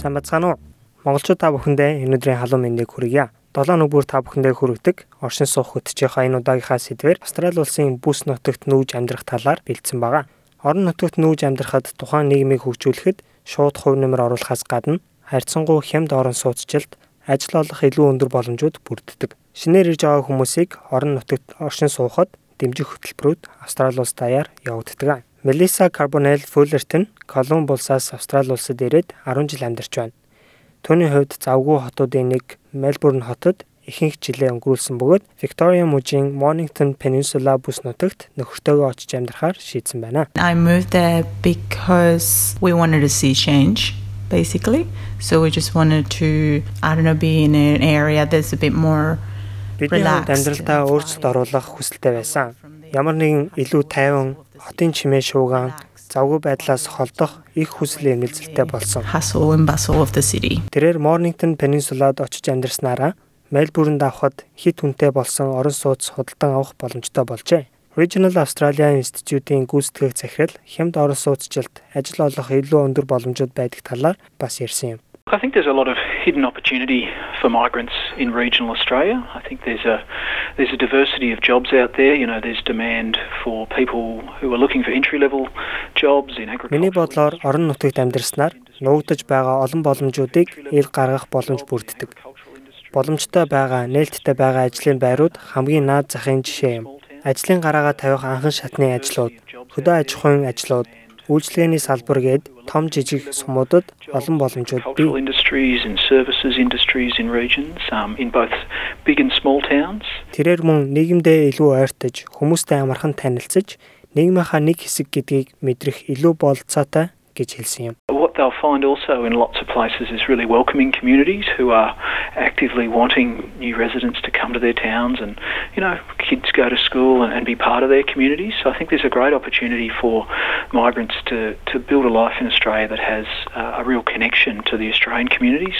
Сайн бацгаана уу? Монголчууд та бүхэндээ өнөөдрийн халуун мэндийг хүргье. 7 нэг бүр та бүхэндээ хүргэдэг оршин суух хөтжийнхаа энэ удаагийнхаа сэдвэр Австрали улсын бүс нутагт нүүж амьдрах талаар бэлдсэн байгаа. Орон нутагт нүүж амьдрахад тухайн нийгмийг хөгжүүлэхэд шууд хувь нэмэр оруулахаас гадна харьцангуй хямд орон сууцчлалт, ажил олох илүү өндөр боломжууд бүрддэг. Шинээр ирж байгаа хүмүүсийг орон нутагт оршин суухад дэмжих хөтөлбөрүүд Австрали улс даяар явагддаг. Мелиса Карбонел Фуллертон Колумб улсаас Австрали улсад ирээд 10 жил амьдарч байна. Түүний хувьд завгүй хотуудын нэг Мельбурн хотод ихэнх жилээ өнгөрүүлсэн бөгөөд Victoria мужийн Mornington Peninsula бүс нутагт нөхөртөөгөө очиж амьдрахаар шийдсэн байна. I moved there because we wanted to see change basically. So we just wanted to I don't know be in an area that's a bit more Бидний амьдралдаа өөрчлөлт оруулах хүсэлтэй байсан. Ямар нэгэн илүү тайван хотын чимээ шуугаан завгүй байдлаас холдох их хүсэл эрмэлзэлтэй болсон. Тэрээр Mornington Peninsula-д очиж амьдарснараа Мельбурнд авахд хит хүнтэй болсон орон сууц худалдан авах боломжтой болжээ. Regional Australia Institute-ийн гүйцэтгэх захирал хямд орон сууцчлалт ажил олох илүү өндөр боломжууд байдаг талаар бас ярьсан юм. I think there's a lot of hidden opportunity for migrants in regional Australia. I think there's a there's a diversity of jobs out there. You know, there's demand for people who are looking for entry level jobs in agriculture. Миний бодлоор орон нутагт амьдарснаар нуугдаж байгаа олон боломжуудыг ил гаргах боломж бүрддэг. Боломжтой байгаа, нээлттэй байгаа ажлын байрууд хамгийн наад захын жишээ юм. Ажлын гараагаа тавих анхан шатны ажлууд, хөдөө аж ахуйн ажлууд, үйлчлэгээний салбар гээд том жижиг сумуудад олон боломжууд бий. um. Тэрээр мөн нийгэмдээ илүү ойртож, хүмүүстэй амархан танилцж, нийгмийнхаа нэг хэсэг гэдгийг мэдрэх илүү болцоотой гэж хэлсэн юм. What they'll find also in lots of places is really welcoming communities who are actively wanting new residents to come to their towns and, you know, kids go to school and, and be part of their communities. So I think there's a great opportunity for migrants to, to build a life in Australia that has uh, a real connection to the Australian communities,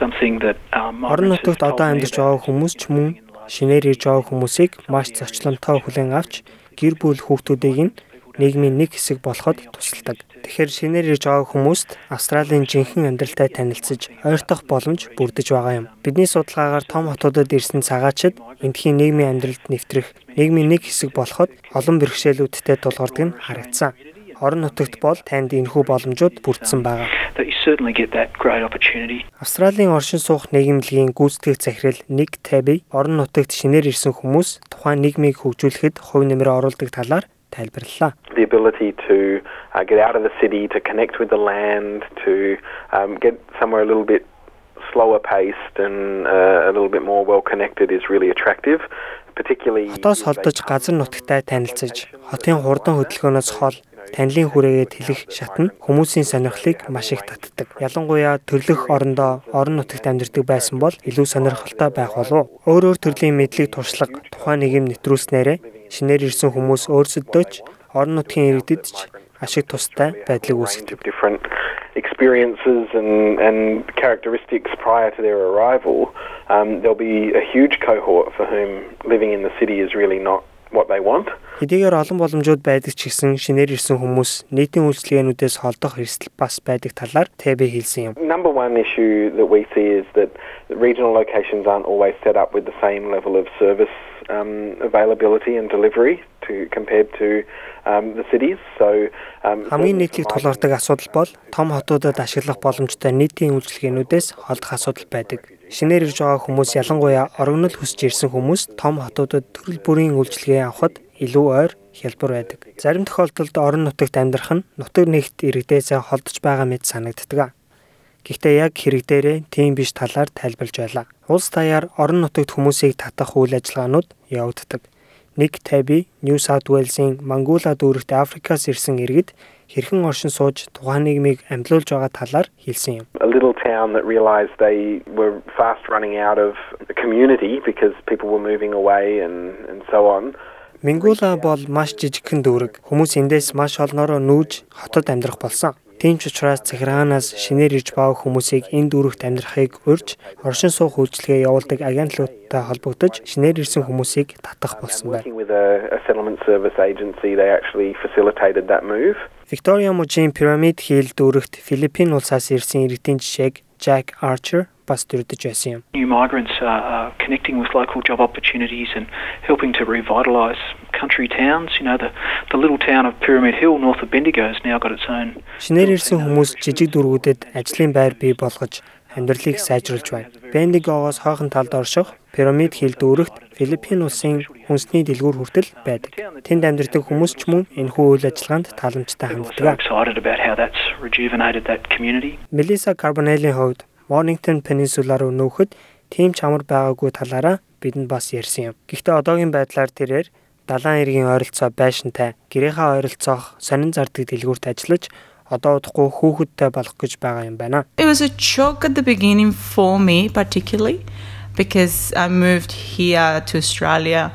something that um, Орон migrants have нутагт told одоо me амьдарч about. байгаа хүмүүс ч мөн шинээр ирж байгаа хүмүүсийг маш зочлонтой хүлээн авч гэр бүл хүүхдүүдийг нь нийгмийн нэг хэсэг болоход тусалдаг. Тэгэхээр шинээр ирж байгаа хүмүүст Австралийн жинхэнэ амьдралтай танилцж ойртох боломж бүрдэж байгаа юм. Бидний судалгаагаар том хотуудад ирсэн цагаачид эндхийн нийгмийн амьдралд нэвтрэх нийгмийн нэг хэсэг болоход олон бэрхшээлүүдтэй тулгардаг нь харагдсан. Орон нутагт бол танд энэхүү боломжууд бүрдсэн байгаа. Австралийн оршин суух нийгэмлэгийн гүйцэтгэх захирал Ник Таби орон нутагт шинээр ирсэн хүмүүс тухайн нийгмийг хөгжүүлэхэд хувь нэмрээ оруулдаг талаар тайлбарллаа. the ability to uh, get out of the city, to connect with the land, to um, get somewhere a little bit slower paced and uh, a little bit more well connected is really attractive. Particularly Хотоос холдож газар нутагтай танилцж, хотын хурдан хөдөлгөөнөөс хол танилын хүрээгээ тэлэх шат нь хүмүүсийн сонирхлыг маш их татдаг. Ялангуяа төрлөх орондоо орон нутагт амьдардаг байсан бол илүү сонирхолтой байх болов. Өөр өөр төрлийн мэдлэг туршлага тухайн нийгэм нэвтрүүлснээрээ шинээр ирсэн хүмүүс өөрсөдөө ч орон нутгийн иргэдэд ч ашиг тустай байдлыг range үүсгэдэг. of different experiences and, and characteristics prior to their arrival, um, there'll be a huge cohort for whom living in the city is really not what they want. Хэдийгээр олон боломжууд байдаг ч гэсэн шинээр ирсэн хүмүүс нийтийн үйлчлэгээнүүдээс холдох эрсдэл бас байдаг талаар Тэбэ хэлсэн юм. Number one issue that we see is that regional locations aren't always set up with the same level of service um, availability and delivery to compared to um, the cities. So um, Хамгийн нийтлэг тулгардаг асуудал бол том хотуудад ашиглах боломжтой нийтийн үйлчлэгээнүүдээс холдох асуудал байдаг. Шинээр ирж байгаа хүмүүс ялангуяа орогнол хүсэж ирсэн хүмүүс том хотуудад төрөл бүрийн үйлчлэгээ авахд илүү ойр хялбар байдаг. Зарим тохиолдолд орон нутагт амьдрах нь нутаг нэгт иргэдээсээ холдож байгаа мэт санагддаг. Гэхдээ яг хэрэг дээрээ тийм биш талаар тайлбарлаж байлаа. Улс даяар орон нутагт хүмүүсийг татах үйл ажиллагаанууд явагддаг. Ник Таби New South Wales-ийн Mangula дүүрэгт Африкаас ирсэн иргэд хэрхэн оршин сууж тухайн нийгмийг амьдлуулж байгаа талаар хэлсэн юм. A little town that realized they were fast running out of community because people were moving away and and so on. Мингула бол маш жижигхэн дүүрэг. Хүмүүс эндээс маш олноороо нүүж хотод амьдрах болсон. Тийм ч учраас захиргаанаас шинээр ирж байгаа хүмүүсийг энэ дүүрэгт амьдрахыг урьж оршин суух үйлчилгээ явуулдаг агентлуудтай холбогдож шинээр ирсэн хүмүүсийг татах болсон байна. Victoria мужийн пирамид хийл дүүрэгт Филиппин улсаас ирсэн иргэдийн жишээг Jack Archer бас дурдж байсан юм. New migrants are, connecting with local job opportunities and helping to revitalise country towns. You know, the, the little town of Pyramid Hill north of Bendigo has now got its own. Шинээр ирсэн хүмүүс жижиг дүүргүүдэд ажлын байр бий болгож амьдралыг сайжруулж байна. Бендигогоос хойхон талд орших пирамид хил дүүрэгт Филиппин улсын хүнсний дэлгүүр хүртэл байдаг. Тэнд амьдардаг хүмүүс ч мөн энэхүү үйл ажиллагаанд so ханддаг. Melissa Carbonell-ийн хувьд Mornington Peninsula руу нүүхэд тийм ч амар байгаагүй талаараа бидэнд бас ярьсан юм. Гэхдээ одоогийн байдлаар тэрээр далайн иргэн ойролцоо байшинтай гэрийнхаа ойролцоох сонин зардаг дэлгүүрт ажиллаж одоо удахгүй хүүхэдтэй болох гэж байгаа юм байна. It was a shock at the beginning for me, particularly because I moved here to Australia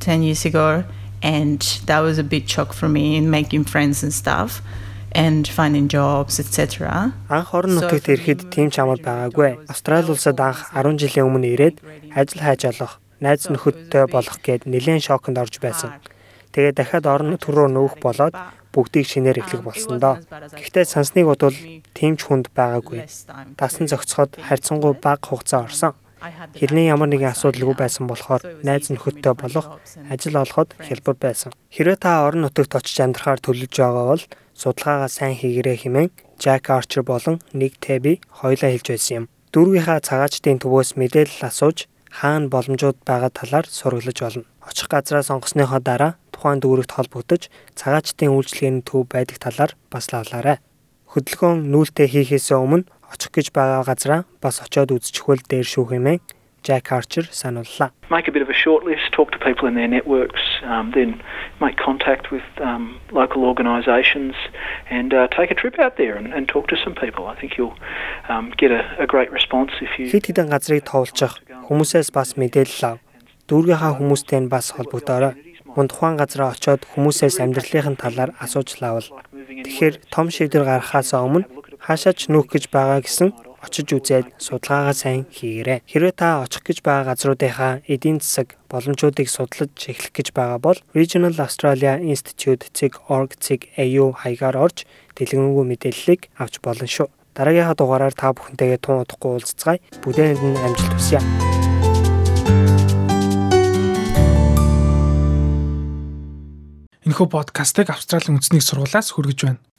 10 years ago, and that was a big shock for me in making friends and stuff and finding jobs, etc. Анх орон нутагт ирэхэд тийм ч амар байгаагүй. Австрали улсад анх 10 жилийн өмнө ирээд ажил хайж олох, найз нөхөдтэй болох гээд нэлээд шоконд орж байсан. Тэгээд дахиад орон нутг руу нүүх болоод бүгдийг шинээр эхлэх болсон доо. Гэхдээ сансныг бодвол тийм ч хүнд байгаагүй. Дасан зохицоход харьцангуй бага хугацаа орсон. Хэрний ямар нэгэн асуудалгүй байсан болохоор найз нөхөдтэй болох, ажил олоход хялбар байсан. Хэрвээ та орон нутагт очиж амьдрахаар төлөвлөж байгаа бол судалгаагаа сайн хийгэрэй хэмээн Jack Archer болон Nick Tabi хоёулаа хэлж байсан юм. Дүүргийнхаа цагаачдын төвөөс мэдээлэл асууж хаана боломжууд байгаа талаар сураглаж олно. Очих газраа сонгосныхоо дараа тухайн дүүрэгт холбогдож цагаачдын үйлчлэгээний төв байдаг талаар бас лавлаарай. Хөдөлгөөн нүүлтээ хийхээс өмнө очих гэж байгаа газраа бас очиод үзчихвэл дээр шүү хэмээн Jack Archer санууллаа. Make a bit of a short list, talk to people in their networks, um, then make contact with um, local organisations and uh, take a trip out there and, and talk to some people. I think you'll um, get a, a great response if you. Хэд хэдэн газрыг товолчих, хүмүүсээс бас мэдээлэл ав. Дүүргийнхаа хүмүүстэй нь бас холбогдоорой. Мөн тухайн газараа очиод хүмүүсээс амьдралын талаар асууж лавал. Тэгэхээр том шийдвэр гаргахаас өмнө хаашаач нүүх гэж байгаа гэсэн очиж үзээд судалгаагаа сайн хийгээрэй. Хэрвээ та очих гэж байгаа газруудынхаа эдийн засаг боломжуудыг судлаж эхлэх гэж байгаа бол Regional Australia Institute.org.au хаягаар орж дэлгэрэнгүй мэдээллийг авч болно шүү. Дараагийнхаа дугаараар та бүхэнтэйгээ тун удахгүй уулзцгаая. Бүдээнд нь амжилт хүсье. Энэхүү подкастыг Австралийн үндэсний сургуулиас хүргэж байна.